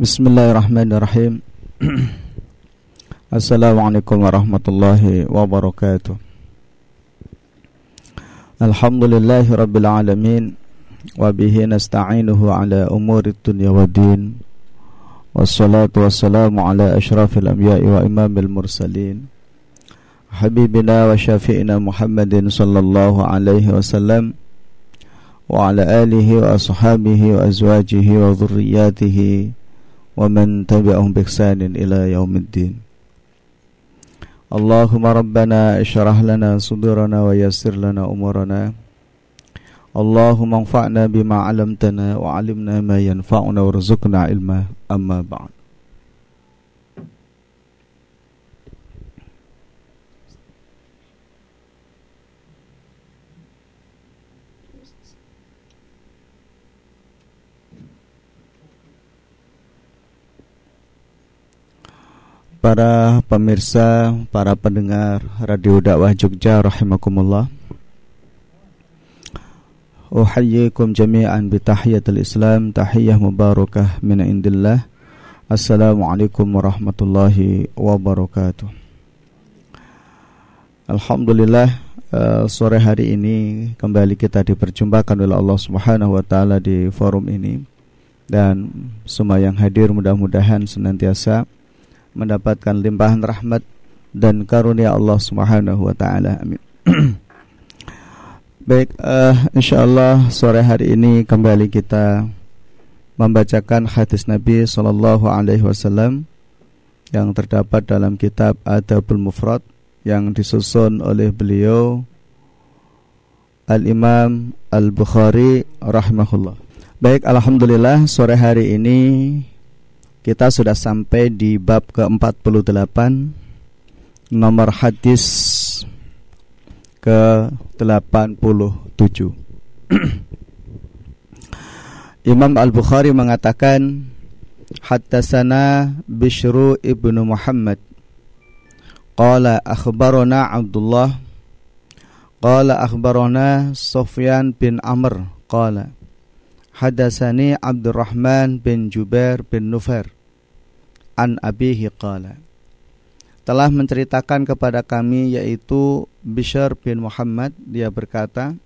بسم الله الرحمن الرحيم السلام عليكم ورحمة الله وبركاته الحمد لله رب العالمين وبه نستعينه على أمور الدنيا والدين والصلاة والسلام على أشرف الأنبياء وإمام المرسلين حبيبنا وشافئنا محمد صلى الله عليه وسلم وعلى آله وأصحابه وأزواجه وذرياته ومن تبعهم بإحسان إلى يوم الدين. اللهم ربنا اشرح لنا صدورنا ويسر لنا أمورنا. اللهم انفعنا بما علمتنا وعلمنا ما ينفعنا وارزقنا علما. أما بعد. Para pemirsa, para pendengar Radio Dakwah Jogja rahimakumullah. Uhayyikum jami'an bi tahiyatul Islam, tahiyyah mubarakah min indillah. Assalamualaikum warahmatullahi wabarakatuh. Alhamdulillah uh, sore hari ini kembali kita diperjumpakan oleh Allah Subhanahu wa taala di forum ini dan semua yang hadir mudah-mudahan senantiasa mendapatkan limpahan rahmat dan karunia Allah Subhanahu wa taala. Amin. Baik, uh, insyaallah sore hari ini kembali kita membacakan hadis Nabi sallallahu alaihi wasallam yang terdapat dalam kitab Adabul Mufrad yang disusun oleh beliau Al-Imam Al-Bukhari rahimahullah. Baik, alhamdulillah sore hari ini kita sudah sampai di bab ke-48 nomor hadis ke-87. Imam Al-Bukhari mengatakan Hattasana Bishru ibnu Muhammad. Qala akhbarona Abdullah. Qala akhbarona Sufyan bin Amr. Qala Hadasani Abdurrahman bin Jubair bin Nufair an abihi qala. Telah menceritakan kepada kami yaitu Bishr bin Muhammad dia berkata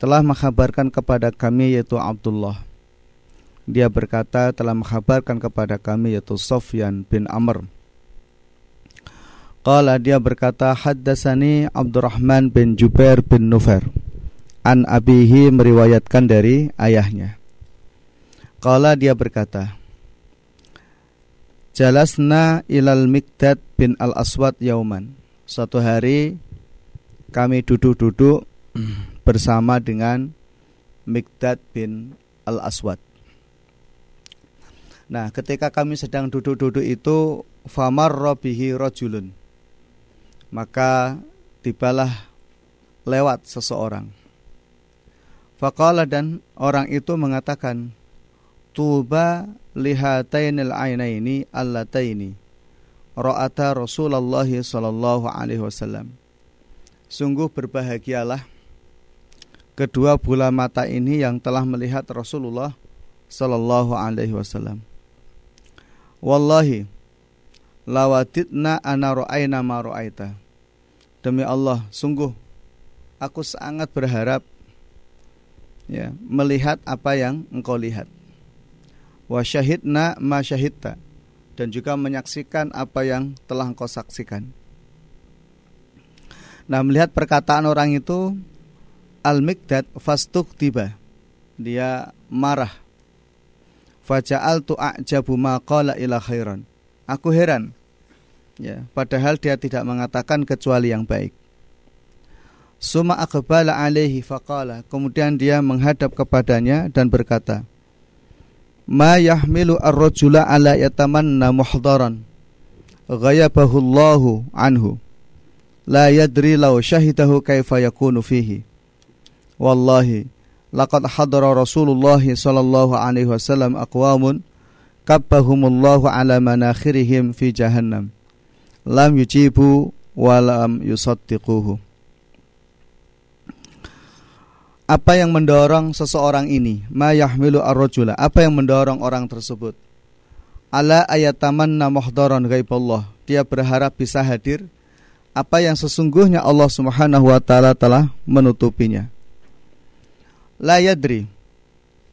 telah menghabarkan kepada kami yaitu Abdullah. Dia berkata telah menghabarkan kepada kami yaitu Sofyan bin Amr. Qala dia berkata haddasani Abdurrahman bin Jubair bin Nufair. An abihi meriwayatkan dari ayahnya. Qala dia berkata Jalasna ilal Mikdad bin al-Aswad yauman. Suatu hari kami duduk-duduk bersama dengan Mikdad bin al-Aswad. Nah, ketika kami sedang duduk-duduk itu famar robihi rojulun. Maka tibalah lewat seseorang. Faqala dan orang itu mengatakan, Tuba lihatainil ainaini allataini ra'ata Rasulullah sallallahu alaihi wasallam. Sungguh berbahagialah kedua bola mata ini yang telah melihat Rasulullah sallallahu alaihi wasallam. Wallahi lawaditna ana ra'aina ma ra'aita. Demi Allah, sungguh aku sangat berharap ya melihat apa yang engkau lihat wa syahidna ma syahidta dan juga menyaksikan apa yang telah engkau saksikan. Nah, melihat perkataan orang itu al-miqdad fastuk tiba. Dia marah. Faja'al a'jabu ma qala ila khairan. Aku heran. Ya, padahal dia tidak mengatakan kecuali yang baik. Suma aqbala alaihi faqala. Kemudian dia menghadap kepadanya dan berkata, ma yahmilu ar-rajula ala yatamanna muhdaran ghayabahu Allahu anhu la yadri law syahidahu kaifa yakunu fihi wallahi laqad hadara Rasulullah sallallahu alaihi wasallam aqwamun kabbahumullahu ala manakhirihim fi jahannam lam yujibu wa lam yusaddiquhu apa yang mendorong seseorang ini? Ma yahmilu ar-rajula. Apa yang mendorong orang tersebut? ala ayatamanna muhdaran Allah. Dia berharap bisa hadir apa yang sesungguhnya Allah Subhanahu wa taala telah menutupinya. La yadri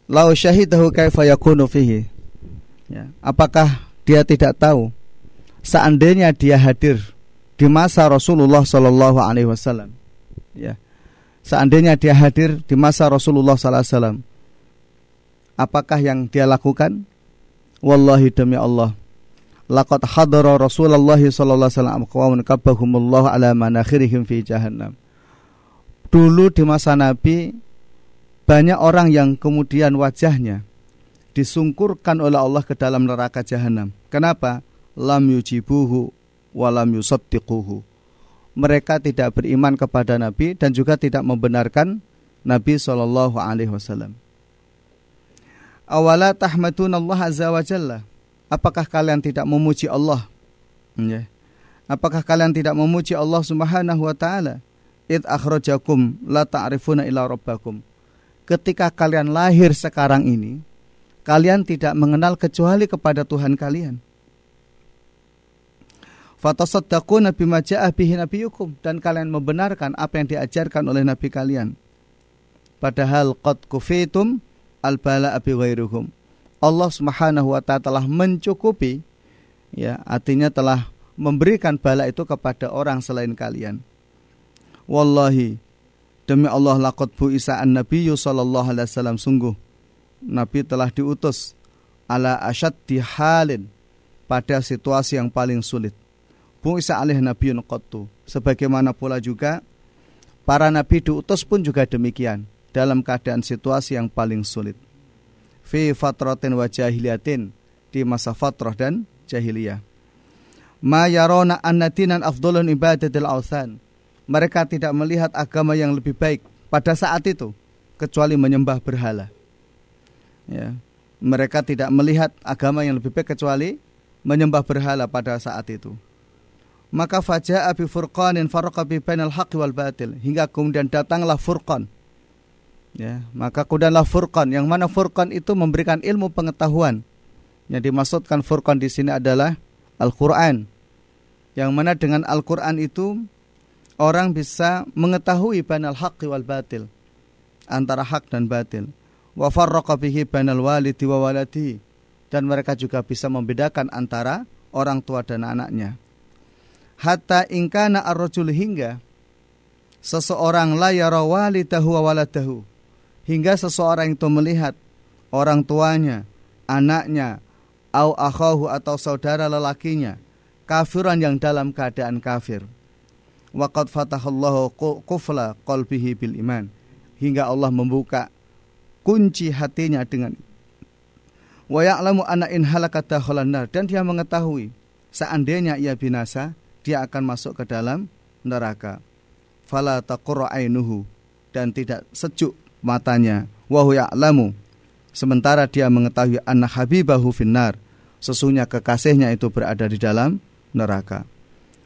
lau syahidahu kaifa yakunu fihi. Ya, apakah dia tidak tahu seandainya dia hadir di masa Rasulullah Shallallahu alaihi wasallam. Ya. Seandainya dia hadir di masa Rasulullah sallallahu alaihi wasallam. Apakah yang dia lakukan? Wallahi demi Allah laqad hadara Rasulullah sallallahu alaihi wasallam qaumun kabbahumullah ala manakhirihim fi jahannam. Dulu di masa Nabi banyak orang yang kemudian wajahnya disungkurkan oleh Allah ke dalam neraka jahanam. Kenapa? Lam yujibuhu wa lam yusaddiquhu. Mereka tidak beriman kepada Nabi dan juga tidak membenarkan Nabi Shallallahu alaihi wasallam. Awala tahmadun Allah azza wa jalla Apakah kalian tidak memuji Allah? Ya. Apakah kalian tidak memuji Allah Subhanahu wa taala? Id akhrajakum la ta'rifuna ila rabbakum. Ketika kalian lahir sekarang ini, kalian tidak mengenal kecuali kepada Tuhan kalian. Fatasaddaquna bima ja'a bihi nabiyukum dan kalian membenarkan apa yang diajarkan oleh nabi kalian. Padahal qad kufitum al bala bi ghairuhum. Allah Subhanahu wa taala telah mencukupi ya artinya telah memberikan bala itu kepada orang selain kalian. Wallahi demi Allah laqad bu Isa an nabiyyu sallallahu alaihi wasallam sungguh nabi telah diutus ala asyaddi halin pada situasi yang paling sulit. Bu Isa alaihi nabiyyun qattu. Sebagaimana pula juga para nabi diutus pun juga demikian dalam keadaan situasi yang paling sulit fi fatratin wa jahiliyatin di masa fatrah dan jahiliyah. Ma yarona anna dinan afdalun ibadatil awthan. Mereka tidak melihat agama yang lebih baik pada saat itu kecuali menyembah berhala. Ya. Mereka tidak melihat agama yang lebih baik kecuali menyembah berhala pada saat itu. Maka faja'a bi furqanin farqa bi bainal haqqi wal batil hingga kemudian datanglah furqan Ya, maka kudanlah furqan. Yang mana furqan itu memberikan ilmu pengetahuan. Yang dimaksudkan furqan di sini adalah Al-Qur'an. Yang mana dengan Al-Qur'an itu orang bisa mengetahui banal haqqi wal batil. Antara hak dan batil. Wa farraqa bihi banal walidi wa. Dan mereka juga bisa membedakan antara orang tua dan anaknya. Hatta ingkana ar-rajul hingga seseorang la yara walidahu wa waladahu hingga seseorang itu melihat orang tuanya, anaknya, au akhahu atau saudara lelakinya kafiran yang dalam keadaan kafir. Waqad fatahallahu kufla qalbihi bil iman. Hingga Allah membuka kunci hatinya dengan wa ya'lamu anna in halakata dan dia mengetahui seandainya ia binasa dia akan masuk ke dalam neraka. Fala taqra ainuhu dan tidak sejuk matanya wahu ya'lamu sementara dia mengetahui anak habibahu finnar sesungguhnya kekasihnya itu berada di dalam neraka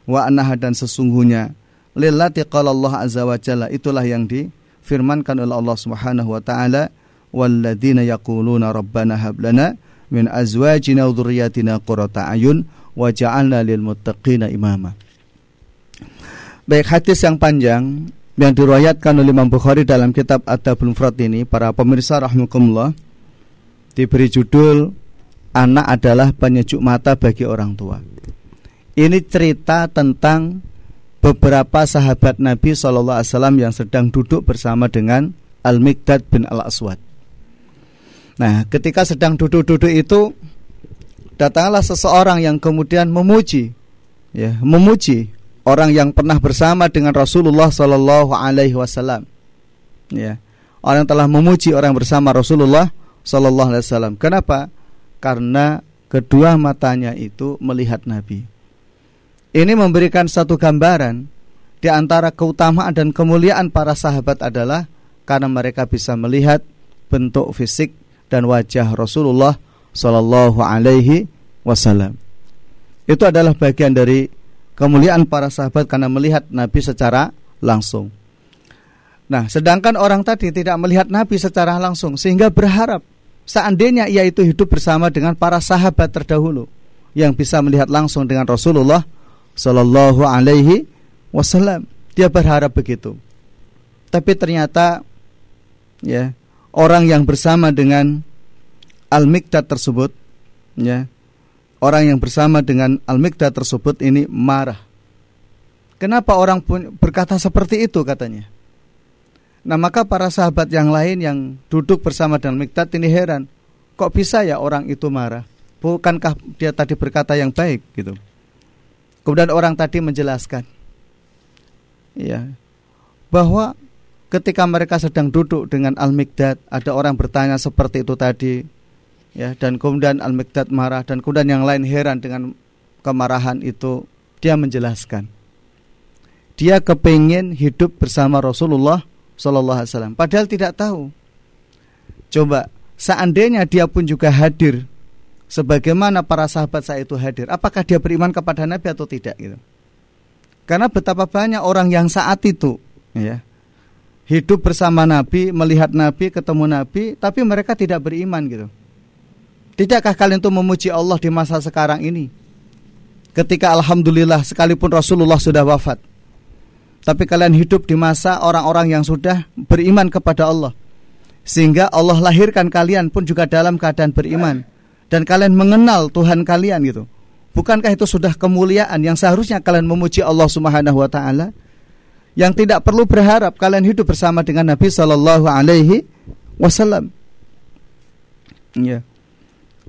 wa annaha dan sesungguhnya lillati qala Allah azza wa jalla itulah yang difirmankan oleh Allah Subhanahu wa taala walladzina yaquluna rabbana hab lana min azwajina wa dhurriyyatina qurrata ayun waj'alna lil muttaqina imama Baik hadis yang panjang yang diriwayatkan oleh Imam Bukhari dalam kitab Adabul Mufrad ini para pemirsa rahimakumullah diberi judul anak adalah penyejuk mata bagi orang tua. Ini cerita tentang beberapa sahabat Nabi Shallallahu Alaihi Wasallam yang sedang duduk bersama dengan Al Mikdad bin Al Aswad. Nah, ketika sedang duduk-duduk itu datanglah seseorang yang kemudian memuji, ya, memuji orang yang pernah bersama dengan Rasulullah Sallallahu Alaihi Wasallam. Ya, orang yang telah memuji orang bersama Rasulullah Sallallahu Alaihi Wasallam. Kenapa? Karena kedua matanya itu melihat Nabi. Ini memberikan satu gambaran di antara keutamaan dan kemuliaan para sahabat adalah karena mereka bisa melihat bentuk fisik dan wajah Rasulullah Sallallahu Alaihi Wasallam. Itu adalah bagian dari kemuliaan para sahabat karena melihat Nabi secara langsung. Nah, sedangkan orang tadi tidak melihat Nabi secara langsung sehingga berharap seandainya ia itu hidup bersama dengan para sahabat terdahulu yang bisa melihat langsung dengan Rasulullah Shallallahu Alaihi Wasallam. Dia berharap begitu. Tapi ternyata ya orang yang bersama dengan Al-Miqdad tersebut ya orang yang bersama dengan Al-Miqdad tersebut ini marah. Kenapa orang pun berkata seperti itu katanya? Nah maka para sahabat yang lain yang duduk bersama dengan Mikdad ini heran Kok bisa ya orang itu marah Bukankah dia tadi berkata yang baik gitu Kemudian orang tadi menjelaskan ya bahwa ketika mereka sedang duduk dengan Al-Mikdad ada orang bertanya seperti itu tadi ya dan kemudian Al-Mikdad marah dan kemudian yang lain heran dengan kemarahan itu dia menjelaskan. Dia kepingin hidup bersama Rasulullah Sallallahu Alaihi Wasallam padahal tidak tahu. Coba seandainya dia pun juga hadir sebagaimana para sahabat saya itu hadir apakah dia beriman kepada Nabi atau tidak gitu? Karena betapa banyak orang yang saat itu ya hidup bersama Nabi, melihat Nabi, ketemu Nabi, tapi mereka tidak beriman gitu. Tidakkah kalian itu memuji Allah di masa sekarang ini? Ketika alhamdulillah sekalipun Rasulullah sudah wafat. Tapi kalian hidup di masa orang-orang yang sudah beriman kepada Allah. Sehingga Allah lahirkan kalian pun juga dalam keadaan beriman dan kalian mengenal Tuhan kalian gitu. Bukankah itu sudah kemuliaan yang seharusnya kalian memuji Allah Subhanahu wa taala? Yang tidak perlu berharap kalian hidup bersama dengan Nabi Shallallahu alaihi wasallam. Ya.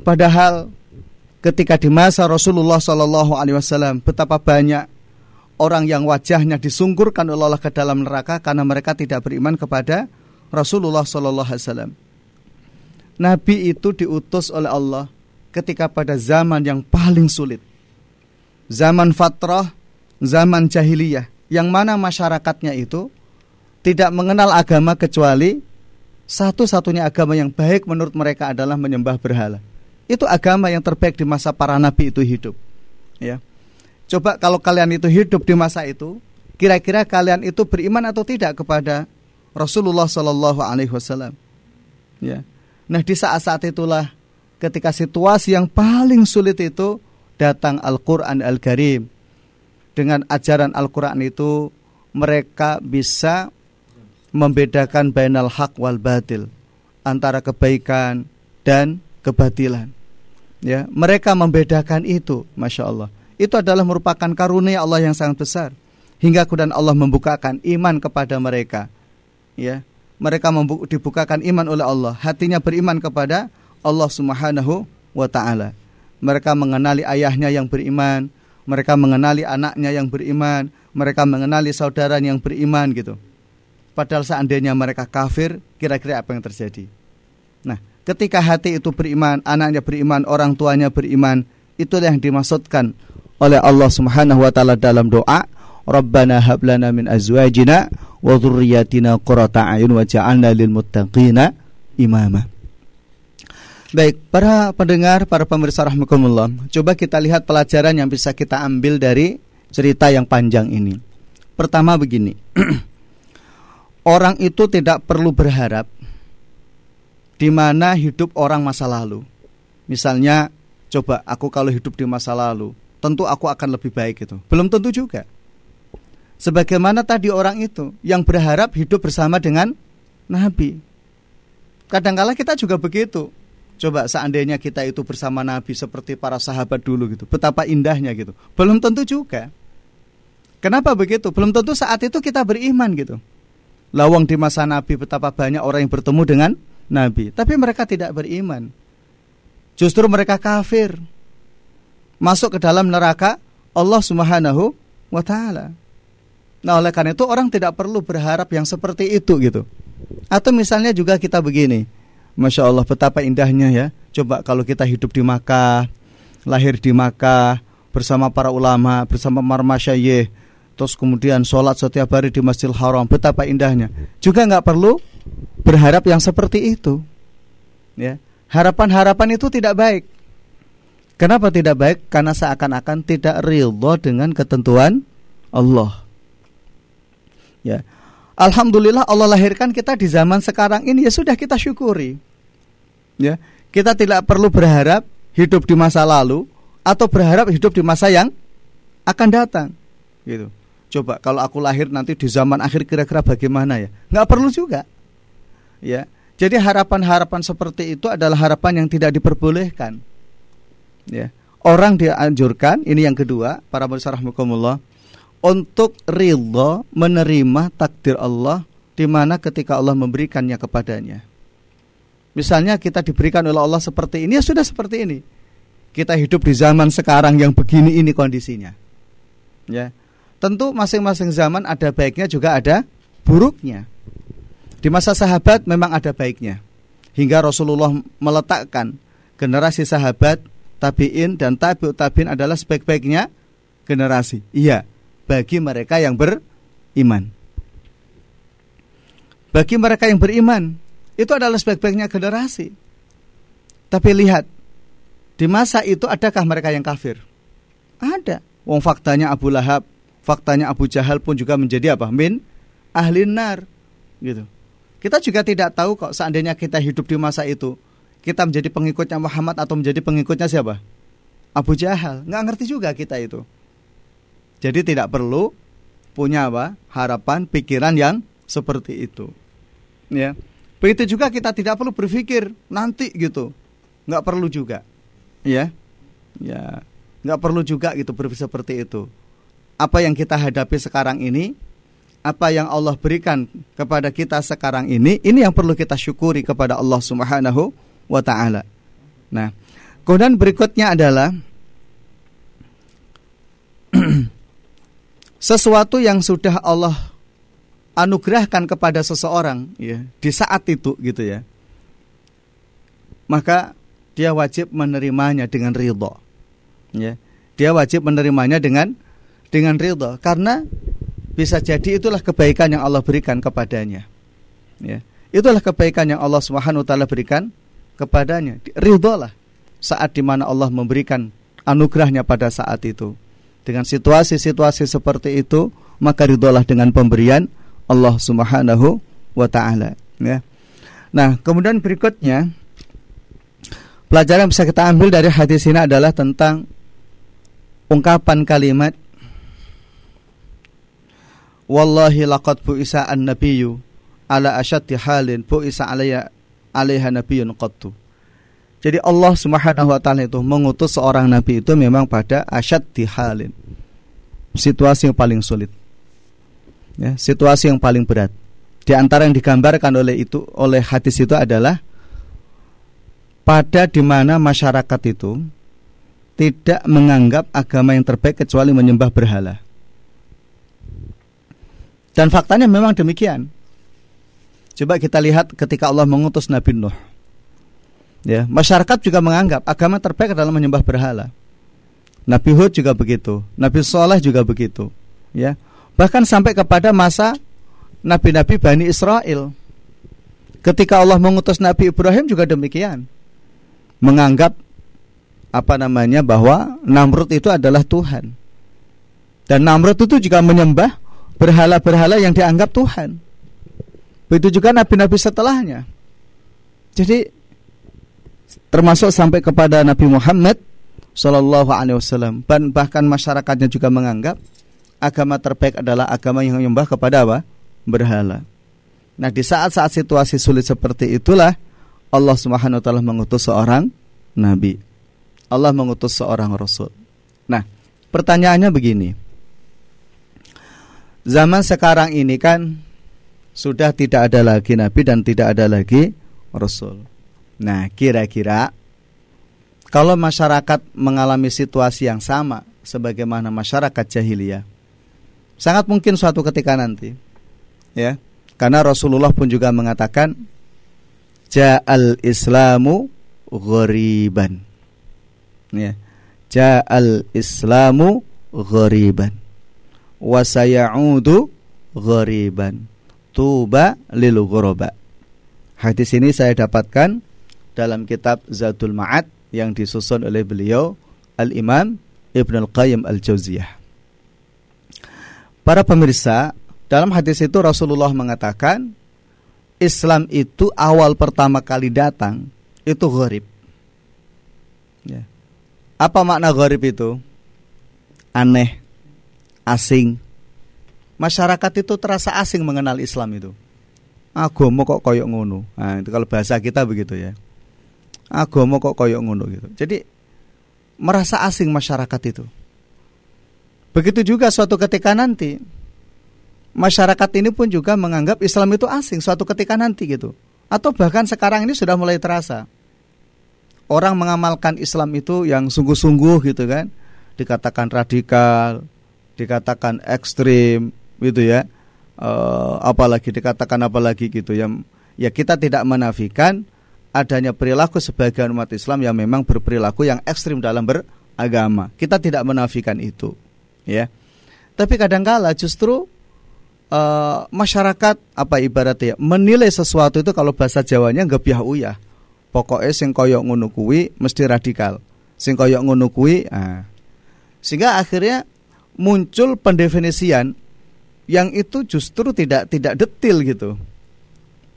Padahal ketika di masa Rasulullah Shallallahu alaihi wasallam betapa banyak orang yang wajahnya disungkurkan oleh Allah ke dalam neraka karena mereka tidak beriman kepada Rasulullah Shallallahu alaihi wasallam. Nabi itu diutus oleh Allah ketika pada zaman yang paling sulit. Zaman fatrah, zaman jahiliyah, yang mana masyarakatnya itu tidak mengenal agama kecuali satu-satunya agama yang baik menurut mereka adalah menyembah berhala. Itu agama yang terbaik di masa para nabi itu hidup. Ya. Coba kalau kalian itu hidup di masa itu, kira-kira kalian itu beriman atau tidak kepada Rasulullah Shallallahu Alaihi Wasallam? Ya. Nah di saat-saat itulah ketika situasi yang paling sulit itu datang Al-Quran Al-Karim. Dengan ajaran Al-Quran itu mereka bisa membedakan bainal haq wal batil antara kebaikan dan kebatilan. Ya, mereka membedakan itu, masya Allah. Itu adalah merupakan karunia Allah yang sangat besar. Hingga kemudian Allah membukakan iman kepada mereka. Ya, mereka dibukakan iman oleh Allah, hatinya beriman kepada Allah Subhanahu wa taala. Mereka mengenali ayahnya yang beriman, mereka mengenali anaknya yang beriman, mereka mengenali saudaranya yang beriman gitu. Padahal seandainya mereka kafir, kira-kira apa yang terjadi? Nah, ketika hati itu beriman, anaknya beriman, orang tuanya beriman, itulah yang dimaksudkan oleh Allah Subhanahu wa taala dalam doa, Rabbana hab lana min azwajina wa dhurriyyatina qurrata a'yun waj'alna lil muttaqina imama. Baik, para pendengar, para pemirsa rahmatullah, coba kita lihat pelajaran yang bisa kita ambil dari cerita yang panjang ini. Pertama begini. orang itu tidak perlu berharap di mana hidup orang masa lalu. Misalnya, coba aku kalau hidup di masa lalu, tentu aku akan lebih baik itu. Belum tentu juga. Sebagaimana tadi orang itu yang berharap hidup bersama dengan Nabi. Kadangkala kita juga begitu Coba seandainya kita itu bersama Nabi seperti para sahabat dulu gitu, betapa indahnya gitu. Belum tentu juga. Kenapa begitu? Belum tentu saat itu kita beriman gitu. Lawang di masa Nabi betapa banyak orang yang bertemu dengan Nabi, tapi mereka tidak beriman. Justru mereka kafir. Masuk ke dalam neraka Allah Subhanahu wa taala. Nah, oleh karena itu orang tidak perlu berharap yang seperti itu gitu. Atau misalnya juga kita begini, Masya Allah betapa indahnya ya Coba kalau kita hidup di Makkah Lahir di Makkah Bersama para ulama Bersama para masyayih Terus kemudian sholat setiap hari di Masjidil Haram Betapa indahnya Juga nggak perlu berharap yang seperti itu ya Harapan-harapan itu tidak baik Kenapa tidak baik? Karena seakan-akan tidak ridho dengan ketentuan Allah Ya Alhamdulillah Allah lahirkan kita di zaman sekarang ini ya sudah kita syukuri. Ya, kita tidak perlu berharap hidup di masa lalu atau berharap hidup di masa yang akan datang. Gitu. Coba kalau aku lahir nanti di zaman akhir kira-kira bagaimana ya? Nggak perlu juga. Ya. Jadi harapan-harapan seperti itu adalah harapan yang tidak diperbolehkan. Ya. Orang dianjurkan, ini yang kedua, para rahmukumullah, untuk ridho menerima takdir Allah di mana ketika Allah memberikannya kepadanya. Misalnya kita diberikan oleh Allah seperti ini, ya sudah seperti ini. Kita hidup di zaman sekarang yang begini ini kondisinya. Ya. Tentu masing-masing zaman ada baiknya juga ada buruknya. Di masa sahabat memang ada baiknya. Hingga Rasulullah meletakkan generasi sahabat, tabi'in dan tabi'ut tabi'in adalah sebaik-baiknya generasi. Iya, bagi mereka yang beriman. Bagi mereka yang beriman, itu adalah sebaik-baiknya generasi. Tapi lihat, di masa itu adakah mereka yang kafir? Ada. Wong faktanya Abu Lahab, faktanya Abu Jahal pun juga menjadi apa? Min ahli nar. Gitu. Kita juga tidak tahu kok seandainya kita hidup di masa itu, kita menjadi pengikutnya Muhammad atau menjadi pengikutnya siapa? Abu Jahal. Nggak ngerti juga kita itu. Jadi tidak perlu punya apa? harapan, pikiran yang seperti itu. Ya. Begitu juga kita tidak perlu berpikir nanti gitu. Nggak perlu juga. Ya. Ya. Nggak perlu juga gitu berpikir seperti itu. Apa yang kita hadapi sekarang ini apa yang Allah berikan kepada kita sekarang ini, ini yang perlu kita syukuri kepada Allah Subhanahu wa taala. Nah, kemudian berikutnya adalah sesuatu yang sudah Allah anugerahkan kepada seseorang ya di saat itu gitu ya. Maka dia wajib menerimanya dengan ridho. Ya. Dia wajib menerimanya dengan dengan ridho karena bisa jadi itulah kebaikan yang Allah berikan kepadanya. Ya. Itulah kebaikan yang Allah Subhanahu wa taala berikan kepadanya. Ridholah saat di mana Allah memberikan anugerahnya pada saat itu. Dengan situasi-situasi seperti itu, maka ridholah dengan pemberian Allah Subhanahu wa taala, ya. Nah, kemudian berikutnya pelajaran yang bisa kita ambil dari hadis ini adalah tentang ungkapan kalimat Wallahi laqad bu'isa an-nabiyyu ala asyaddi halin bu'isa alaiha alaiha nabiyyun qattu. Jadi Allah Subhanahu wa taala itu mengutus seorang nabi itu memang pada asyaddi halin. Situasi yang paling sulit. Ya, situasi yang paling berat. Di antara yang digambarkan oleh itu oleh hadis itu adalah pada di mana masyarakat itu tidak menganggap agama yang terbaik kecuali menyembah berhala. Dan faktanya memang demikian. Coba kita lihat ketika Allah mengutus Nabi Nuh. Ya, masyarakat juga menganggap agama terbaik adalah menyembah berhala. Nabi Hud juga begitu, Nabi Soleh juga begitu. Ya, bahkan sampai kepada masa nabi-nabi Bani Israel. Ketika Allah mengutus Nabi Ibrahim juga demikian. Menganggap apa namanya bahwa Namrud itu adalah Tuhan. Dan Namrud itu juga menyembah berhala-berhala yang dianggap Tuhan. Begitu juga nabi-nabi setelahnya. Jadi termasuk sampai kepada Nabi Muhammad Shallallahu Alaihi Wasallam bahkan masyarakatnya juga menganggap agama terbaik adalah agama yang menyembah kepada apa berhala. Nah di saat-saat situasi sulit seperti itulah Allah Subhanahu Wa Taala mengutus seorang nabi. Allah mengutus seorang rasul. Nah pertanyaannya begini, zaman sekarang ini kan sudah tidak ada lagi nabi dan tidak ada lagi rasul. Nah, kira-kira kalau masyarakat mengalami situasi yang sama sebagaimana masyarakat jahiliyah, sangat mungkin suatu ketika nanti ya. Karena Rasulullah pun juga mengatakan ja'al islamu ghoriban. Ya. Ja'al islamu ghoriban wasayaudu ghariban tuba lil ghuraba hadis ini saya dapatkan dalam kitab Zadul Ma'ad yang disusun oleh beliau Al-Imam Ibn Al-Qayyim Al-Jauziyah Para pemirsa dalam hadis itu Rasulullah mengatakan Islam itu awal pertama kali datang itu gharib. Ya. Apa makna gharib itu? Aneh, asing. Masyarakat itu terasa asing mengenal Islam itu. Agama kok koyok ngono. Nah, itu kalau bahasa kita begitu ya. Agama kok koyok ngono gitu. Jadi merasa asing masyarakat itu. Begitu juga suatu ketika nanti masyarakat ini pun juga menganggap Islam itu asing suatu ketika nanti gitu. Atau bahkan sekarang ini sudah mulai terasa. Orang mengamalkan Islam itu yang sungguh-sungguh gitu kan. Dikatakan radikal, dikatakan ekstrim gitu ya. E, apalagi dikatakan apalagi gitu ya. Ya kita tidak menafikan adanya perilaku sebagian umat Islam yang memang berperilaku yang ekstrim dalam beragama. Kita tidak menafikan itu, ya. Tapi kadangkala justru uh, masyarakat apa ibaratnya menilai sesuatu itu kalau bahasa Jawanya nggak biah uyah. Pokoknya sing koyok ngono kuwi mesti radikal. Sing koyok ngono kuwi nah. Sehingga akhirnya muncul pendefinisian yang itu justru tidak tidak detil gitu.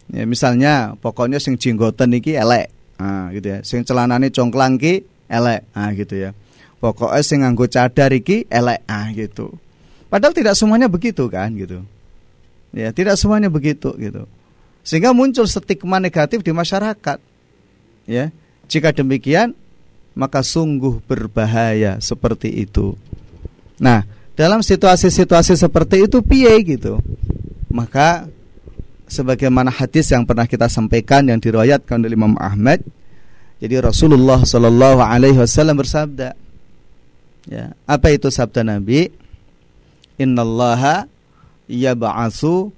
Ya, misalnya pokoknya sing jenggoten iki elek. Nah, gitu ya. Sing celanane congklang ki elek. Nah, gitu ya. Pokoknya sing nganggo cadar iki elek. Ah, gitu. Padahal tidak semuanya begitu kan gitu. Ya, tidak semuanya begitu gitu. Sehingga muncul stigma negatif di masyarakat. Ya. Jika demikian, maka sungguh berbahaya seperti itu. Nah, dalam situasi-situasi seperti itu piye gitu. Maka sebagaimana hadis yang pernah kita sampaikan yang diriwayatkan oleh Imam Ahmad, jadi Rasulullah Shallallahu alaihi wasallam bersabda, ya, apa itu sabda Nabi? Innallaha yab'atsu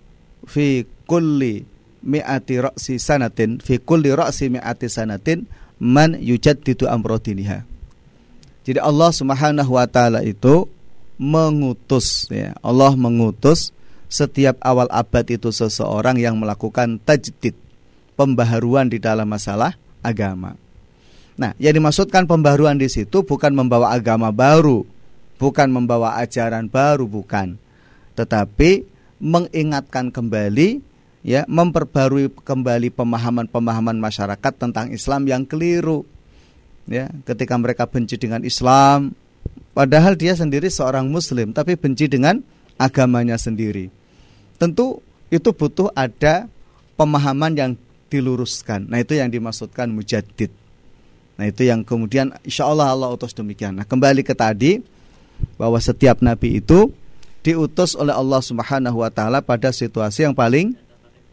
fi kulli mi'ati ra'si sanatin fi kulli ra'si mi'ati sanatin man yujaddidu amradiniha. Jadi Allah Subhanahu wa taala itu mengutus ya. Allah mengutus setiap awal abad itu seseorang yang melakukan tajdid, pembaharuan di dalam masalah agama. Nah, yang dimaksudkan pembaharuan di situ bukan membawa agama baru, bukan membawa ajaran baru, bukan tetapi mengingatkan kembali ya memperbarui kembali pemahaman-pemahaman masyarakat tentang Islam yang keliru ya ketika mereka benci dengan Islam padahal dia sendiri seorang muslim tapi benci dengan agamanya sendiri tentu itu butuh ada pemahaman yang diluruskan nah itu yang dimaksudkan mujaddid nah itu yang kemudian insya Allah Allah utus demikian nah kembali ke tadi bahwa setiap nabi itu diutus oleh Allah Subhanahu wa taala pada situasi yang paling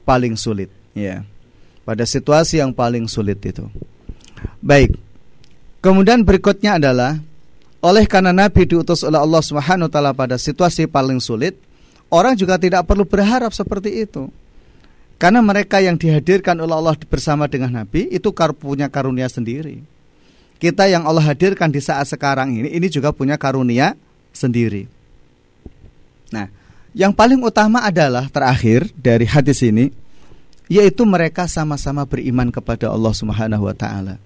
paling sulit, ya. Pada situasi yang paling sulit itu. Baik. Kemudian berikutnya adalah oleh karena Nabi diutus oleh Allah Subhanahu taala pada situasi paling sulit, orang juga tidak perlu berharap seperti itu. Karena mereka yang dihadirkan oleh Allah bersama dengan Nabi itu punya karunia sendiri. Kita yang Allah hadirkan di saat sekarang ini ini juga punya karunia sendiri. Nah, yang paling utama adalah terakhir dari hadis ini yaitu mereka sama-sama beriman kepada Allah Subhanahu wa taala.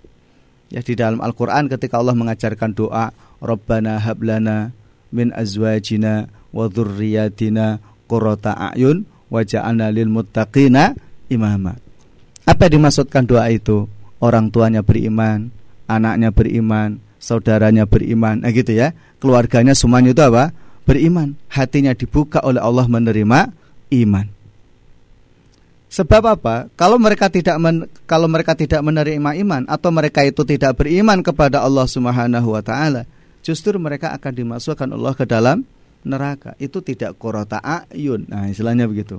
Ya di dalam Al-Qur'an ketika Allah mengajarkan doa, Rabbana hablana min azwajina wa dzurriyyatina qurrata a'yun waj'alna lil muttaqina imama. Apa yang dimaksudkan doa itu? Orang tuanya beriman, anaknya beriman, saudaranya beriman, nah gitu ya. Keluarganya semuanya itu apa? beriman, hatinya dibuka oleh Allah menerima iman. Sebab apa? Kalau mereka tidak men, kalau mereka tidak menerima iman atau mereka itu tidak beriman kepada Allah Subhanahu wa taala, justru mereka akan dimasukkan Allah ke dalam neraka. Itu tidak korota ayun. Nah, istilahnya begitu.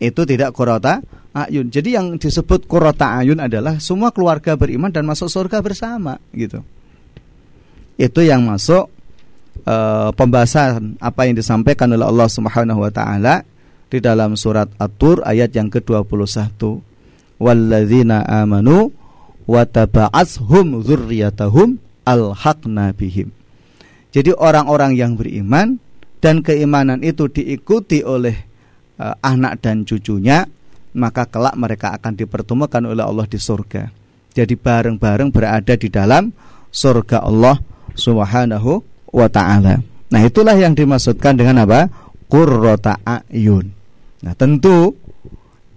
Itu tidak korota ayun. Jadi yang disebut korota ayun adalah semua keluarga beriman dan masuk surga bersama gitu. Itu yang masuk uh, pembahasan apa yang disampaikan oleh Allah Subhanahu wa taala di dalam surat At-Tur ayat yang ke-21. Walladzina amanu wa taba'ashum dzurriyyatahum alhaqna bihim. Jadi orang-orang yang beriman dan keimanan itu diikuti oleh uh, anak dan cucunya, maka kelak mereka akan dipertemukan oleh Allah di surga. Jadi bareng-bareng berada di dalam surga Allah Subhanahu wa taala. Nah, itulah yang dimaksudkan dengan apa? Qurrata ayun. Nah, tentu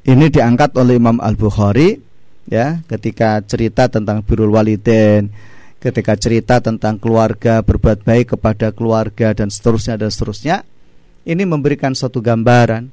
ini diangkat oleh Imam Al-Bukhari ya ketika cerita tentang birul waliden ketika cerita tentang keluarga berbuat baik kepada keluarga dan seterusnya dan seterusnya ini memberikan satu gambaran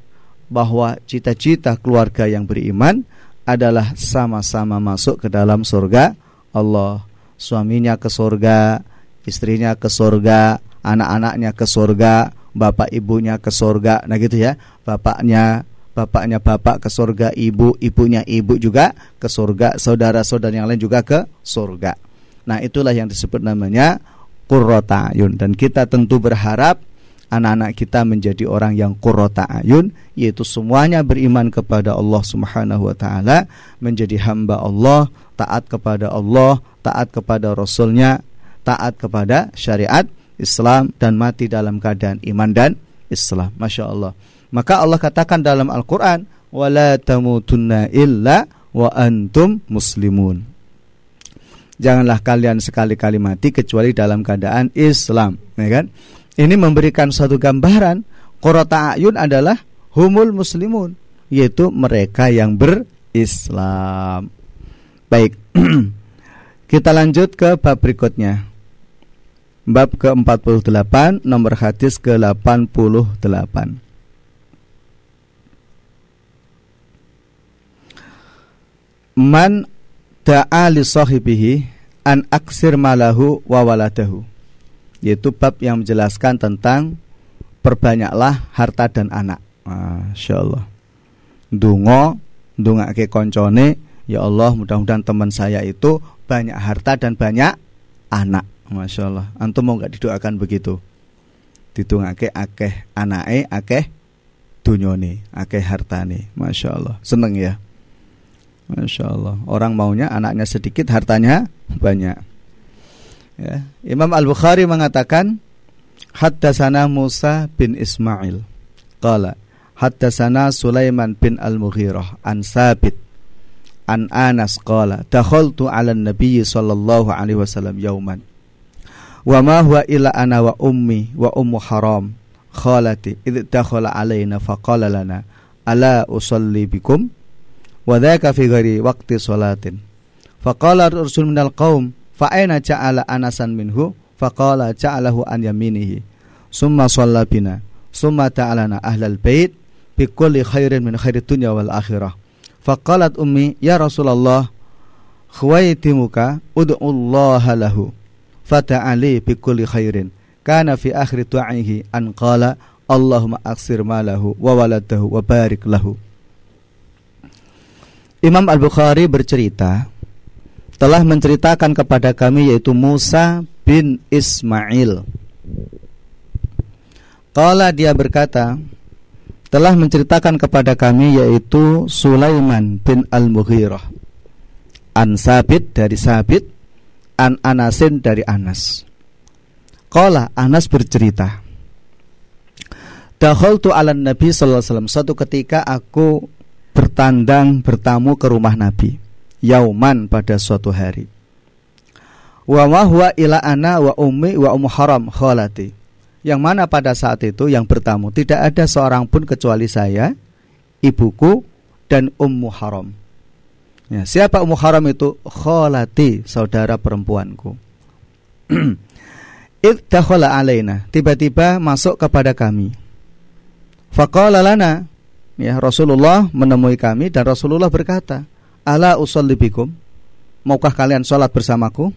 bahwa cita-cita keluarga yang beriman adalah sama-sama masuk ke dalam surga Allah. Suaminya ke surga istrinya ke surga anak-anaknya ke surga bapak ibunya ke surga nah gitu ya. Bapaknya bapaknya bapak ke surga ibu ibunya ibu juga ke surga saudara-saudara yang lain juga ke surga nah itulah yang disebut namanya qurrata ayun dan kita tentu berharap anak-anak kita menjadi orang yang qurrata ayun yaitu semuanya beriman kepada Allah Subhanahu wa taala menjadi hamba Allah taat kepada Allah taat kepada rasulnya taat kepada syariat Islam dan mati dalam keadaan iman dan Islam. Masya Allah. Maka Allah katakan dalam Al-Quran, wala tamutunna illa wa antum muslimun. Janganlah kalian sekali-kali mati kecuali dalam keadaan Islam, ya kan? Ini memberikan satu gambaran Qurrata ayun adalah humul muslimun, yaitu mereka yang berislam. Baik. Kita lanjut ke bab berikutnya bab ke-48 nomor hadis ke-88 Man da'a li sahibihi an aksir malahu wa waladahu yaitu bab yang menjelaskan tentang perbanyaklah harta dan anak. Masya Allah. Dungo, ke koncone, ya Allah mudah-mudahan teman saya itu banyak harta dan banyak anak. Masya Allah. Antum mau nggak didoakan begitu? Ditungake akeh anake akeh dunyone akeh hartane. Masya Allah. Seneng ya? Masya Allah. Orang maunya anaknya sedikit hartanya banyak. Ya. Imam Al-Bukhari mengatakan Haddasana Musa bin Ismail. Qala Haddasana Sulaiman bin Al-Mughirah An Sabit An Anas qala Dakhaltu ala Nabi sallallahu alaihi wasallam yauman wa ma huwa illa ana wa ummi wa ummu haram. Khalati id dakhala alaina faqala lana ala usalli bikum? Wa dhaka fi ghairi waqti salatin. Faqala rasul minal qaum fa aina ja'ala anasan minhu? Faqala ja'alahu an yaminihi. Summa shalla bina summa ta'alana ahlal bait bi kulli khairin min khairid dunya wal akhirah. Faqalat ummi ya rasulullah khawaitimuka ud'u Allah lahu fata'ali bi kulli khairin. Kana fi akhir du'aihi an qala Allahumma aksir malahu wa waladahu wa barik lahu. Imam Al-Bukhari bercerita telah menceritakan kepada kami yaitu Musa bin Ismail. Qala dia berkata telah menceritakan kepada kami yaitu Sulaiman bin Al-Mughirah. An Sabit dari Sabit an Anasin dari Anas. Qala Anas bercerita. tu ala Nabi sallallahu alaihi wasallam. Suatu ketika aku bertandang bertamu ke rumah Nabi. Yauman pada suatu hari. Wa ma huwa ila ana wa ummi wa ummu haram khalati. Yang mana pada saat itu yang bertamu tidak ada seorang pun kecuali saya, ibuku dan ummu haram. Ya, siapa Ummu Haram itu? Kholati, saudara perempuanku. Idakhala alaina, tiba-tiba masuk kepada kami. Faqala lana, ya Rasulullah menemui kami dan Rasulullah berkata, "Ala usolli bikum?" Maukah kalian sholat bersamaku?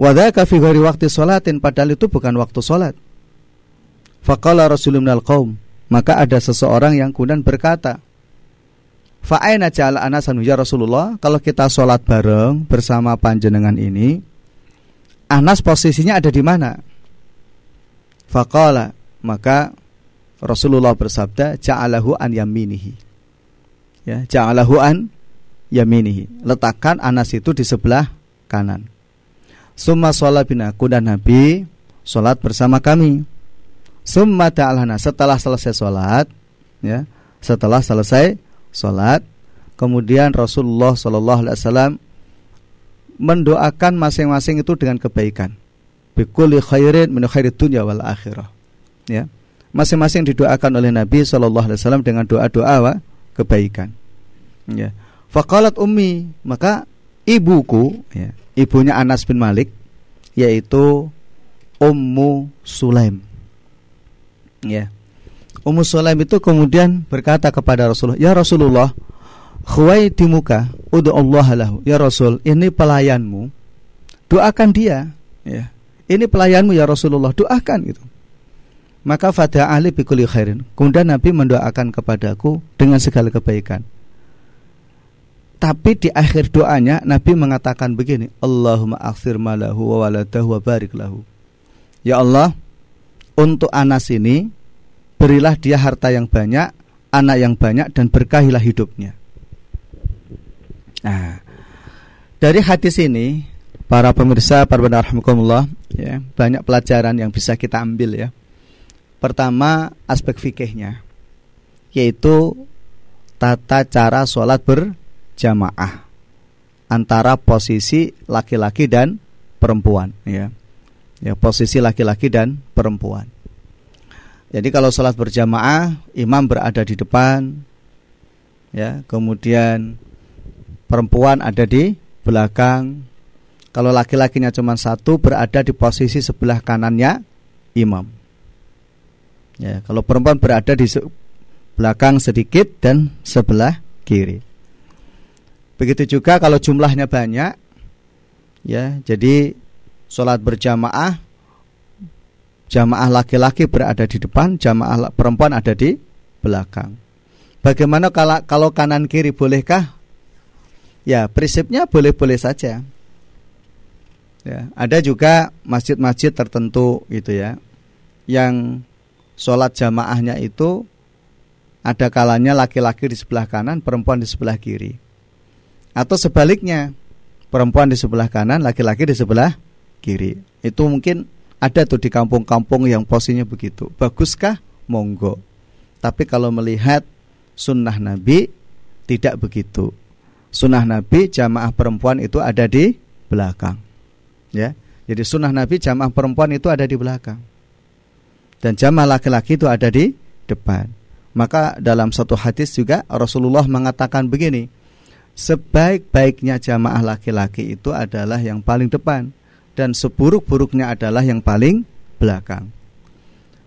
Wadaka fi ghairi waktu sholatin padahal itu bukan waktu sholat. Faqala Rasulullah al maka ada seseorang yang kemudian berkata, Fa'aina ja'ala anasan ya Rasulullah? Kalau kita sholat bareng bersama panjenengan ini Anas posisinya ada di mana? Faqala Maka Rasulullah bersabda Ja'alahu an yaminihi. Ya, Ja'alahu an yaminihi. Letakkan Anas itu di sebelah kanan. Summa sholat binaku dan Nabi Sholat bersama kami. Summa ta'alana. Setelah selesai sholat ya, Setelah selesai salat. Kemudian Rasulullah Shallallahu alaihi wasallam mendoakan masing-masing itu dengan kebaikan. Bikulli khairin min khairid dunya wal akhirah. Ya. Masing-masing didoakan oleh Nabi Shallallahu alaihi wasallam dengan doa-doa kebaikan. Ya. Faqalat ummi, maka ibuku ya, ibunya Anas bin Malik yaitu Ummu Sulaim. Ya. Ummu Sulaim itu kemudian berkata kepada Rasulullah, "Ya Rasulullah, khuwai di muka, Allah lahu. Ya Rasul, ini pelayanmu. Doakan dia." Ya. Ini pelayanmu ya Rasulullah, doakan gitu. Maka fada ahli bikuli khairin. Kemudian Nabi mendoakan kepadaku dengan segala kebaikan. Tapi di akhir doanya Nabi mengatakan begini, Allahumma akhir malahu wa waladahu wa barik lahu. Ya Allah, untuk Anas ini berilah dia harta yang banyak, anak yang banyak dan berkahilah hidupnya. Nah, dari hadis ini para pemirsa para benar ya, banyak pelajaran yang bisa kita ambil ya. Pertama, aspek fikihnya yaitu tata cara sholat ber jamaah antara posisi laki-laki dan perempuan ya. Ya, posisi laki-laki dan perempuan. Jadi kalau sholat berjamaah, imam berada di depan, ya, kemudian perempuan ada di belakang. Kalau laki-lakinya cuma satu, berada di posisi sebelah kanannya imam. Ya, kalau perempuan berada di belakang sedikit dan sebelah kiri. Begitu juga kalau jumlahnya banyak ya, jadi sholat berjamaah jamaah laki-laki berada di depan, jamaah perempuan ada di belakang. Bagaimana kalau kalau kanan kiri bolehkah? Ya, prinsipnya boleh-boleh saja. Ya, ada juga masjid-masjid tertentu gitu ya, yang sholat jamaahnya itu ada kalanya laki-laki di sebelah kanan, perempuan di sebelah kiri. Atau sebaliknya, perempuan di sebelah kanan, laki-laki di sebelah kiri. Itu mungkin ada tuh di kampung-kampung yang posisinya begitu. Baguskah? Monggo. Tapi kalau melihat sunnah Nabi tidak begitu. Sunnah Nabi jamaah perempuan itu ada di belakang. Ya. Jadi sunnah Nabi jamaah perempuan itu ada di belakang. Dan jamaah laki-laki itu ada di depan. Maka dalam satu hadis juga Rasulullah mengatakan begini, sebaik-baiknya jamaah laki-laki itu adalah yang paling depan dan seburuk-buruknya adalah yang paling belakang.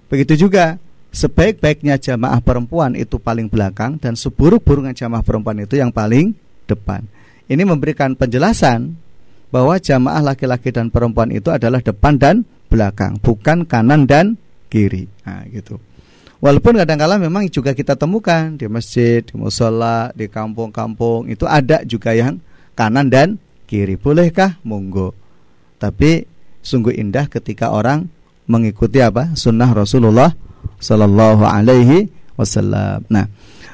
Begitu juga sebaik-baiknya jamaah perempuan itu paling belakang dan seburuk-buruknya jamaah perempuan itu yang paling depan. Ini memberikan penjelasan bahwa jamaah laki-laki dan perempuan itu adalah depan dan belakang, bukan kanan dan kiri. Nah, gitu. Walaupun kadang-kala memang juga kita temukan di masjid, di musola, di kampung-kampung itu ada juga yang kanan dan kiri. Bolehkah? Monggo. Tapi sungguh indah ketika orang mengikuti apa? Sunnah Rasulullah Sallallahu Alaihi Wasallam. Nah,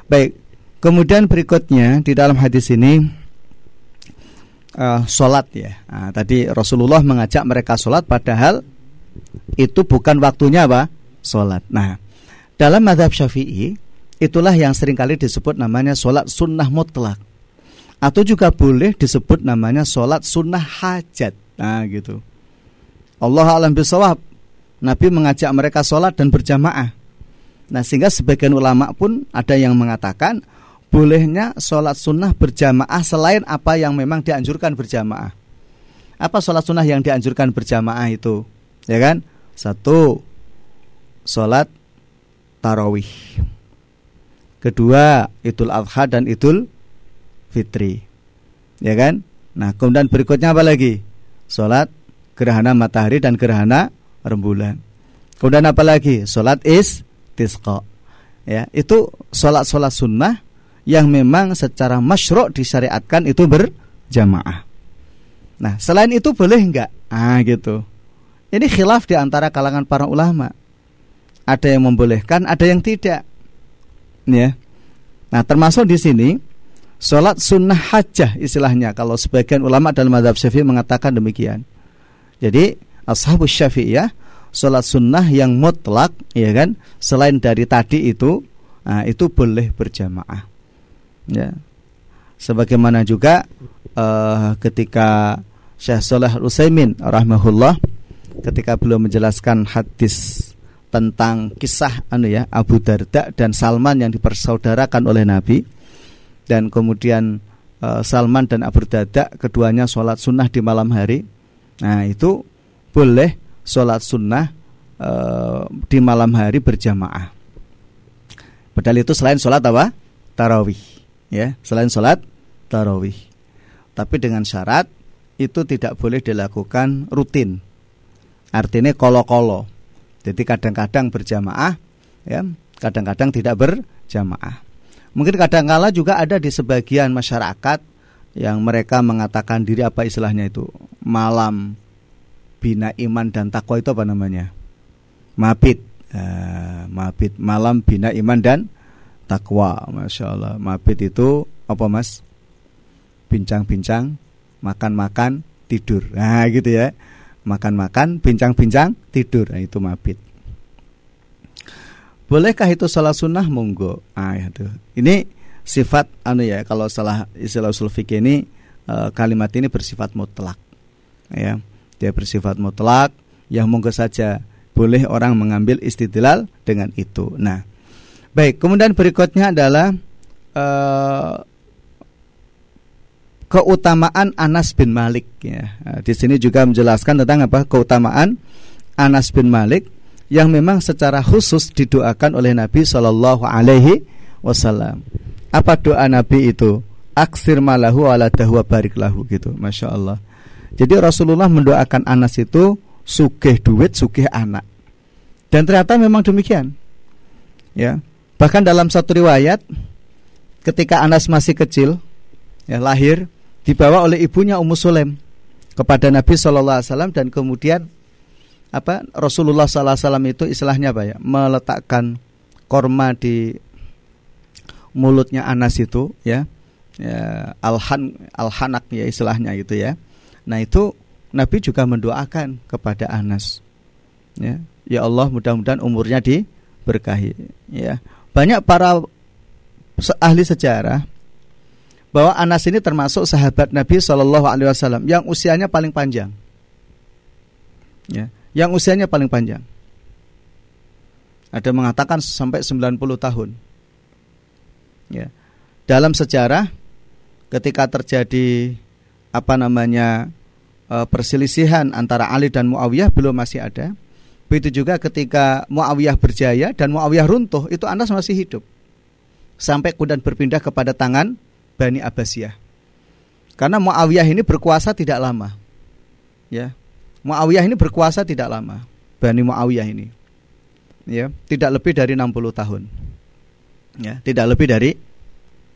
baik. Kemudian berikutnya di dalam hadis ini uh, sholat ya. Nah, tadi Rasulullah mengajak mereka sholat padahal itu bukan waktunya apa? Sholat. Nah, dalam madhab syafi'i Itulah yang sering kali disebut namanya sholat sunnah mutlak Atau juga boleh disebut namanya sholat sunnah hajat Nah gitu Allah alam bisawab Nabi mengajak mereka sholat dan berjamaah Nah sehingga sebagian ulama pun ada yang mengatakan Bolehnya sholat sunnah berjamaah selain apa yang memang dianjurkan berjamaah Apa sholat sunnah yang dianjurkan berjamaah itu? Ya kan? Satu Sholat tarawih. Kedua, Idul Adha dan Idul Fitri. Ya kan? Nah, kemudian berikutnya apa lagi? Salat gerhana matahari dan gerhana rembulan. Kemudian apa lagi? Salat istisqa. Ya, itu salat-salat sunnah yang memang secara masyru' disyariatkan itu berjamaah. Nah, selain itu boleh enggak? Ah, gitu. Ini khilaf di antara kalangan para ulama ada yang membolehkan, ada yang tidak. Ya. Nah, termasuk di sini sholat sunnah hajah istilahnya kalau sebagian ulama dalam madhab syafi'i mengatakan demikian. Jadi ashabus syafi'iyah sholat sunnah yang mutlak ya kan selain dari tadi itu nah, itu boleh berjamaah. Ya. Sebagaimana juga uh, ketika Syekh Saleh Utsaimin rahimahullah ketika beliau menjelaskan hadis tentang kisah anu ya Abu Darda dan Salman yang dipersaudarakan oleh Nabi dan kemudian uh, Salman dan Abu Dada keduanya sholat sunnah di malam hari. Nah itu boleh sholat sunnah uh, di malam hari berjamaah. Padahal itu selain sholat apa? Tarawih. Ya, selain sholat tarawih. Tapi dengan syarat itu tidak boleh dilakukan rutin. Artinya kolo-kolo. Jadi kadang-kadang berjamaah, ya, kadang-kadang tidak berjamaah. Mungkin kadang-kala juga ada di sebagian masyarakat yang mereka mengatakan diri apa istilahnya itu malam bina iman dan takwa itu apa namanya? Mabit, uh, mabit malam bina iman dan takwa, masya Allah. Mabit itu apa mas? Bincang-bincang, makan-makan, tidur. Nah gitu ya makan-makan, bincang-bincang, tidur. Nah, itu mabit. Bolehkah itu salah sunnah? Monggo. Ah, itu. Ini sifat anu ya, kalau salah istilah usul fikih ini e, kalimat ini bersifat mutlak. Ya, dia bersifat mutlak yang monggo saja boleh orang mengambil istidlal dengan itu. Nah, baik, kemudian berikutnya adalah e, keutamaan Anas bin Malik ya. Di sini juga menjelaskan tentang apa? keutamaan Anas bin Malik yang memang secara khusus didoakan oleh Nabi Shallallahu alaihi wasallam. Apa doa Nabi itu? Aksir malahu ala dahwa barik lahu gitu. Masya Allah. Jadi Rasulullah mendoakan Anas itu sugih duit, sugih anak. Dan ternyata memang demikian. Ya. Bahkan dalam satu riwayat ketika Anas masih kecil ya lahir dibawa oleh ibunya Ummu Sulaim kepada Nabi Shallallahu Alaihi Wasallam dan kemudian apa Rasulullah Sallallahu Alaihi Wasallam itu istilahnya apa ya? Meletakkan korma di mulutnya Anas itu ya, ya alhan alhanak ya istilahnya gitu ya. Nah itu Nabi juga mendoakan kepada Anas ya. Ya Allah mudah-mudahan umurnya diberkahi ya. Banyak para ahli sejarah bahwa Anas ini termasuk sahabat Nabi Shallallahu Alaihi Wasallam yang usianya paling panjang, ya, yang usianya paling panjang. Ada mengatakan sampai 90 tahun. Ya. Dalam sejarah ketika terjadi apa namanya e, perselisihan antara Ali dan Muawiyah belum masih ada. Begitu juga ketika Muawiyah berjaya dan Muawiyah runtuh, itu Anas masih hidup. Sampai kemudian berpindah kepada tangan Bani Abbasiyah. Karena Muawiyah ini berkuasa tidak lama. Ya. Muawiyah ini berkuasa tidak lama. Bani Muawiyah ini. Ya, tidak lebih dari 60 tahun. Ya, tidak lebih dari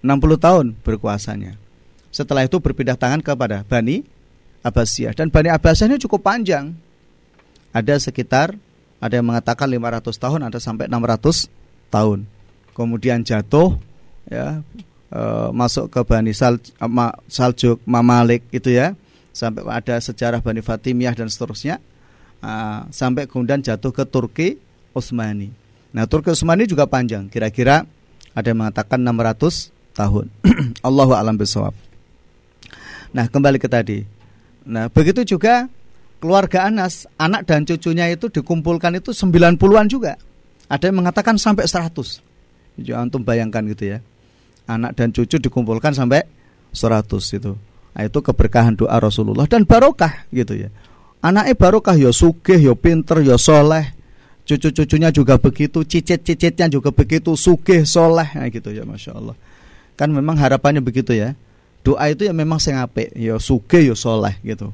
60 tahun berkuasanya. Setelah itu berpindah tangan kepada Bani Abbasiyah dan Bani Abbasiyah ini cukup panjang. Ada sekitar ada yang mengatakan 500 tahun, ada sampai 600 tahun. Kemudian jatuh ya uh, masuk ke Bani Sal, uh, Saljuk, Mamalik itu ya sampai ada sejarah Bani Fatimiyah dan seterusnya uh, sampai kemudian jatuh ke Turki Utsmani. Nah Turki Utsmani juga panjang kira-kira ada yang mengatakan 600 tahun. Allahu alam bisawab. Nah kembali ke tadi. Nah begitu juga keluarga Anas, anak dan cucunya itu dikumpulkan itu 90-an juga. Ada yang mengatakan sampai 100. Jangan antum bayangkan gitu ya anak dan cucu dikumpulkan sampai 100 itu. Nah, itu keberkahan doa Rasulullah dan barokah gitu ya. Anaknya barokah ya sugih, ya pinter, ya soleh. Cucu-cucunya juga begitu, cicit-cicitnya juga begitu, sugih, soleh, nah, gitu ya, masya Allah. Kan memang harapannya begitu ya. Doa itu ya memang sing apik, ya sugih, ya soleh gitu.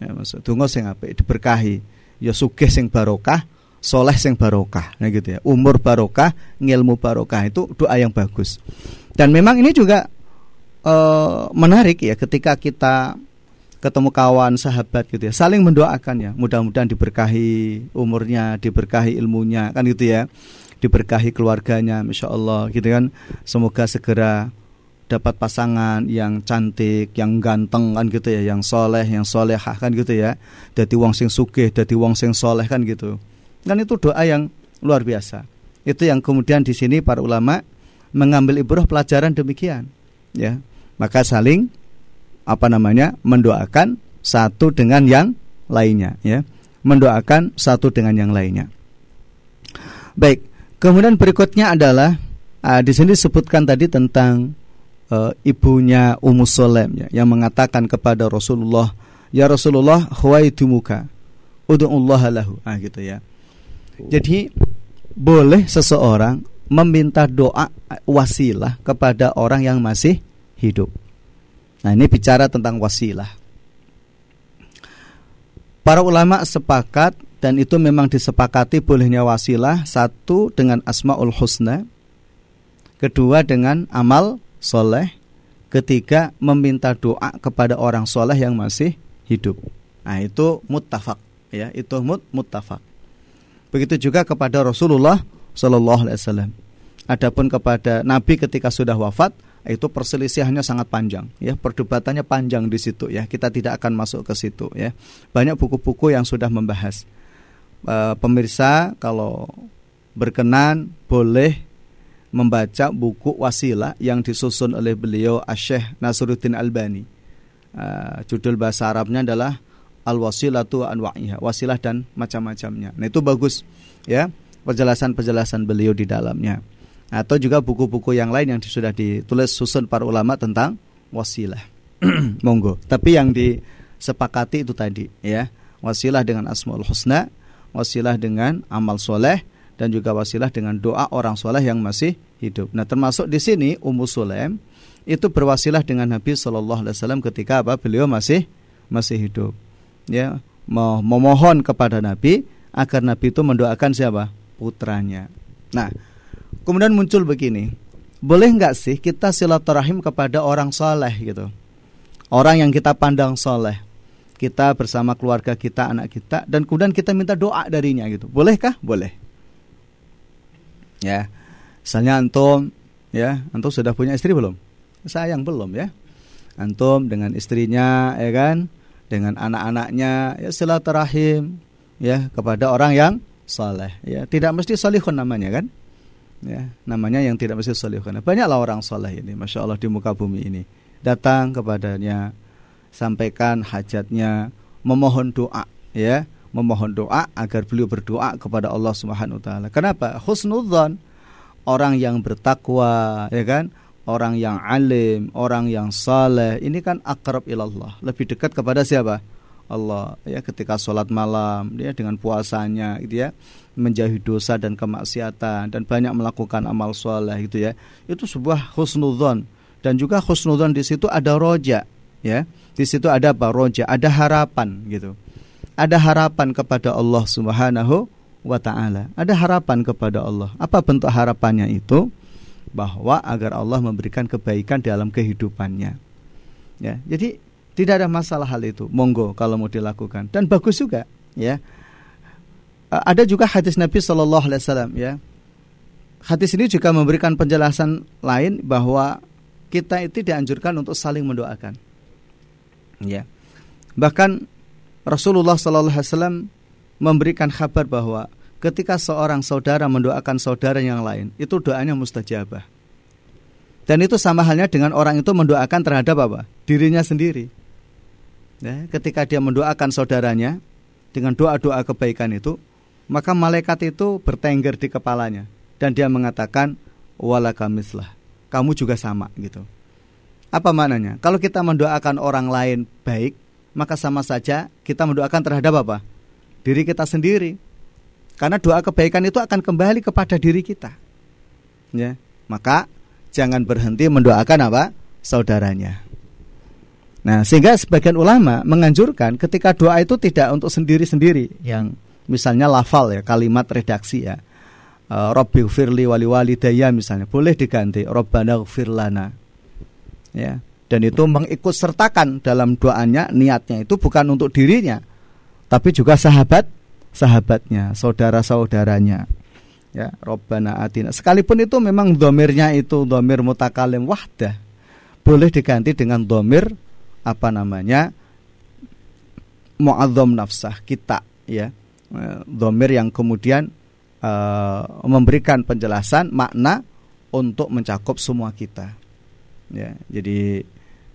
Ya maksud donga sing diberkahi, ya sugih sing barokah, soleh sing barokah, nah gitu ya. Umur barokah, ngilmu barokah itu doa yang bagus. Dan memang ini juga e, menarik ya ketika kita ketemu kawan sahabat gitu ya. Saling mendoakan ya. Mudah-mudahan diberkahi umurnya diberkahi ilmunya kan gitu ya. Diberkahi keluarganya masya Allah gitu kan. Semoga segera dapat pasangan yang cantik yang ganteng kan gitu ya. Yang soleh yang solehah kan gitu ya. Jadi wong sing sugih jadi wong sing soleh kan gitu. Kan itu doa yang luar biasa. Itu yang kemudian di sini para ulama mengambil ibrah pelajaran demikian ya maka saling apa namanya mendoakan satu dengan yang lainnya ya mendoakan satu dengan yang lainnya baik kemudian berikutnya adalah uh, di sini disebutkan tadi tentang uh, ibunya Ummu Sulaim ya, yang mengatakan kepada Rasulullah, "Ya Rasulullah, huwaidumuka, ud'ullah lahu." Ah gitu ya. Jadi boleh seseorang meminta doa wasilah kepada orang yang masih hidup. Nah, ini bicara tentang wasilah. Para ulama sepakat dan itu memang disepakati bolehnya wasilah satu dengan asmaul husna, kedua dengan amal soleh, ketiga meminta doa kepada orang soleh yang masih hidup. Nah itu muttafaq ya itu mut muttafaq. Begitu juga kepada Rasulullah Shallallahu Alaihi Wasallam. Adapun kepada Nabi ketika sudah wafat itu perselisihannya sangat panjang ya. Perdebatannya panjang di situ ya. Kita tidak akan masuk ke situ ya. Banyak buku-buku yang sudah membahas. E, pemirsa kalau berkenan boleh membaca buku wasilah yang disusun oleh beliau Asyih Nasruddin Albani. E, judul bahasa Arabnya adalah al wasilatu anwa'iha wasilah dan macam-macamnya. Nah itu bagus ya penjelasan-penjelasan beliau di dalamnya atau juga buku-buku yang lain yang sudah ditulis susun para ulama tentang wasilah. Monggo. Tapi yang disepakati itu tadi ya. Wasilah dengan asmaul husna, wasilah dengan amal soleh dan juga wasilah dengan doa orang soleh yang masih hidup. Nah, termasuk di sini Ummu Sulaim itu berwasilah dengan Nabi Shallallahu Alaihi Wasallam ketika apa beliau masih masih hidup. Ya, memohon kepada Nabi agar Nabi itu mendoakan siapa putranya. Nah, Kemudian muncul begini, boleh nggak sih kita silaturahim kepada orang soleh gitu, orang yang kita pandang soleh, kita bersama keluarga kita, anak kita, dan kemudian kita minta doa darinya gitu, bolehkah? Boleh. Ya, misalnya antum, ya, antum sudah punya istri belum? Sayang belum ya. Antum dengan istrinya, ya kan, dengan anak-anaknya, ya silaturahim, ya kepada orang yang soleh, ya tidak mesti solihun namanya kan? Ya namanya yang tidak mesti karena banyaklah orang soleh ini masya Allah di muka bumi ini. Datang kepadanya sampaikan hajatnya memohon doa ya. Memohon doa agar beliau berdoa kepada Allah Subhanahu wa taala. Kenapa? Husnudzon. Orang yang bertakwa ya kan? Orang yang alim, orang yang saleh, ini kan akrab ilallah, lebih dekat kepada siapa? Allah ya ketika sholat malam dia dengan puasanya gitu ya menjauhi dosa dan kemaksiatan dan banyak melakukan amal soleh gitu ya itu sebuah husnudzon dan juga husnudzon di situ ada roja ya di situ ada apa? Roja ada harapan gitu. Ada harapan kepada Allah Subhanahu wa taala. Ada harapan kepada Allah. Apa bentuk harapannya itu? Bahwa agar Allah memberikan kebaikan dalam kehidupannya. Ya jadi tidak ada masalah hal itu. Monggo kalau mau dilakukan dan bagus juga, ya. Ada juga hadis Nabi Shallallahu Alaihi Wasallam, ya. Hadis ini juga memberikan penjelasan lain bahwa kita itu dianjurkan untuk saling mendoakan. Ya. Bahkan Rasulullah Shallallahu Alaihi Wasallam memberikan kabar bahwa ketika seorang saudara mendoakan saudara yang lain, itu doanya mustajabah. Dan itu sama halnya dengan orang itu mendoakan terhadap apa? Dirinya sendiri ya, ketika dia mendoakan saudaranya dengan doa-doa kebaikan itu, maka malaikat itu bertengger di kepalanya dan dia mengatakan wala kamislah, kamu juga sama gitu. Apa maknanya? Kalau kita mendoakan orang lain baik, maka sama saja kita mendoakan terhadap apa? Diri kita sendiri. Karena doa kebaikan itu akan kembali kepada diri kita. Ya. Maka jangan berhenti mendoakan apa? saudaranya. Nah, sehingga sebagian ulama menganjurkan ketika doa itu tidak untuk sendiri-sendiri yang misalnya lafal ya, kalimat redaksi ya. Uh, Rabbi firli wali walidayya misalnya boleh diganti Rabbana lana. Ya. Dan itu mengikut sertakan dalam doanya niatnya itu bukan untuk dirinya tapi juga sahabat sahabatnya, saudara-saudaranya. Ya, Robbana atina. Sekalipun itu memang domirnya itu domir mutakalim wahdah. Boleh diganti dengan domir apa namanya muadzam nafsah kita ya domir yang kemudian uh, memberikan penjelasan makna untuk mencakup semua kita ya jadi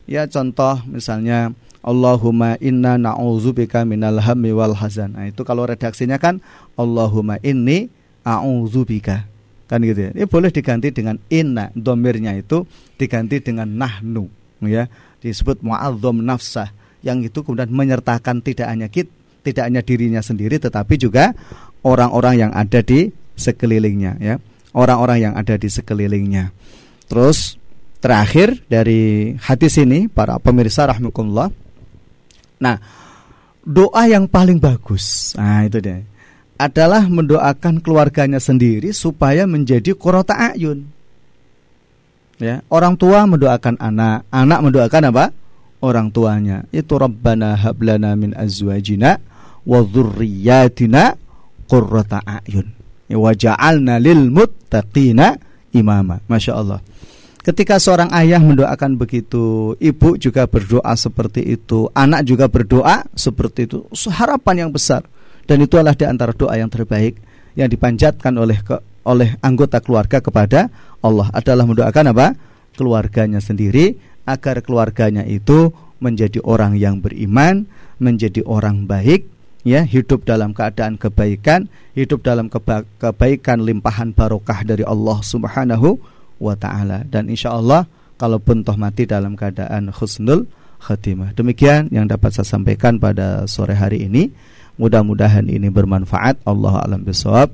ya contoh misalnya Allahumma inna na'udzubika minal hammi wal hazan nah itu kalau redaksinya kan Allahumma inni a'udzubika kan gitu ya. Ini boleh diganti dengan inna, domirnya itu diganti dengan nahnu, ya. Disebut mu'adzom nafsah, yang itu kemudian menyertakan tidak hanya kit, tidak hanya dirinya sendiri, tetapi juga orang-orang yang ada di sekelilingnya, ya. Orang-orang yang ada di sekelilingnya. Terus terakhir dari hadis ini para pemirsa rahmukumullah. Nah, doa yang paling bagus. Nah, itu dia adalah mendoakan keluarganya sendiri supaya menjadi korota ayun. Ya, orang tua mendoakan anak, anak mendoakan apa? Orang tuanya. Itu Rabbana hablana min azwajina wa dzurriyyatina qurrata ayun. Ya, wa lil muttaqina imama. Masya Allah. Ketika seorang ayah mendoakan begitu, ibu juga berdoa seperti itu, anak juga berdoa seperti itu. Harapan yang besar dan itu adalah di antara doa yang terbaik yang dipanjatkan oleh ke, oleh anggota keluarga kepada Allah adalah mendoakan apa? keluarganya sendiri agar keluarganya itu menjadi orang yang beriman, menjadi orang baik, ya, hidup dalam keadaan kebaikan, hidup dalam keba kebaikan limpahan barokah dari Allah Subhanahu wa taala dan insya Allah kalaupun toh mati dalam keadaan khusnul khatimah. Demikian yang dapat saya sampaikan pada sore hari ini. Mudah-mudahan ini bermanfaat. Allah alam bisawab.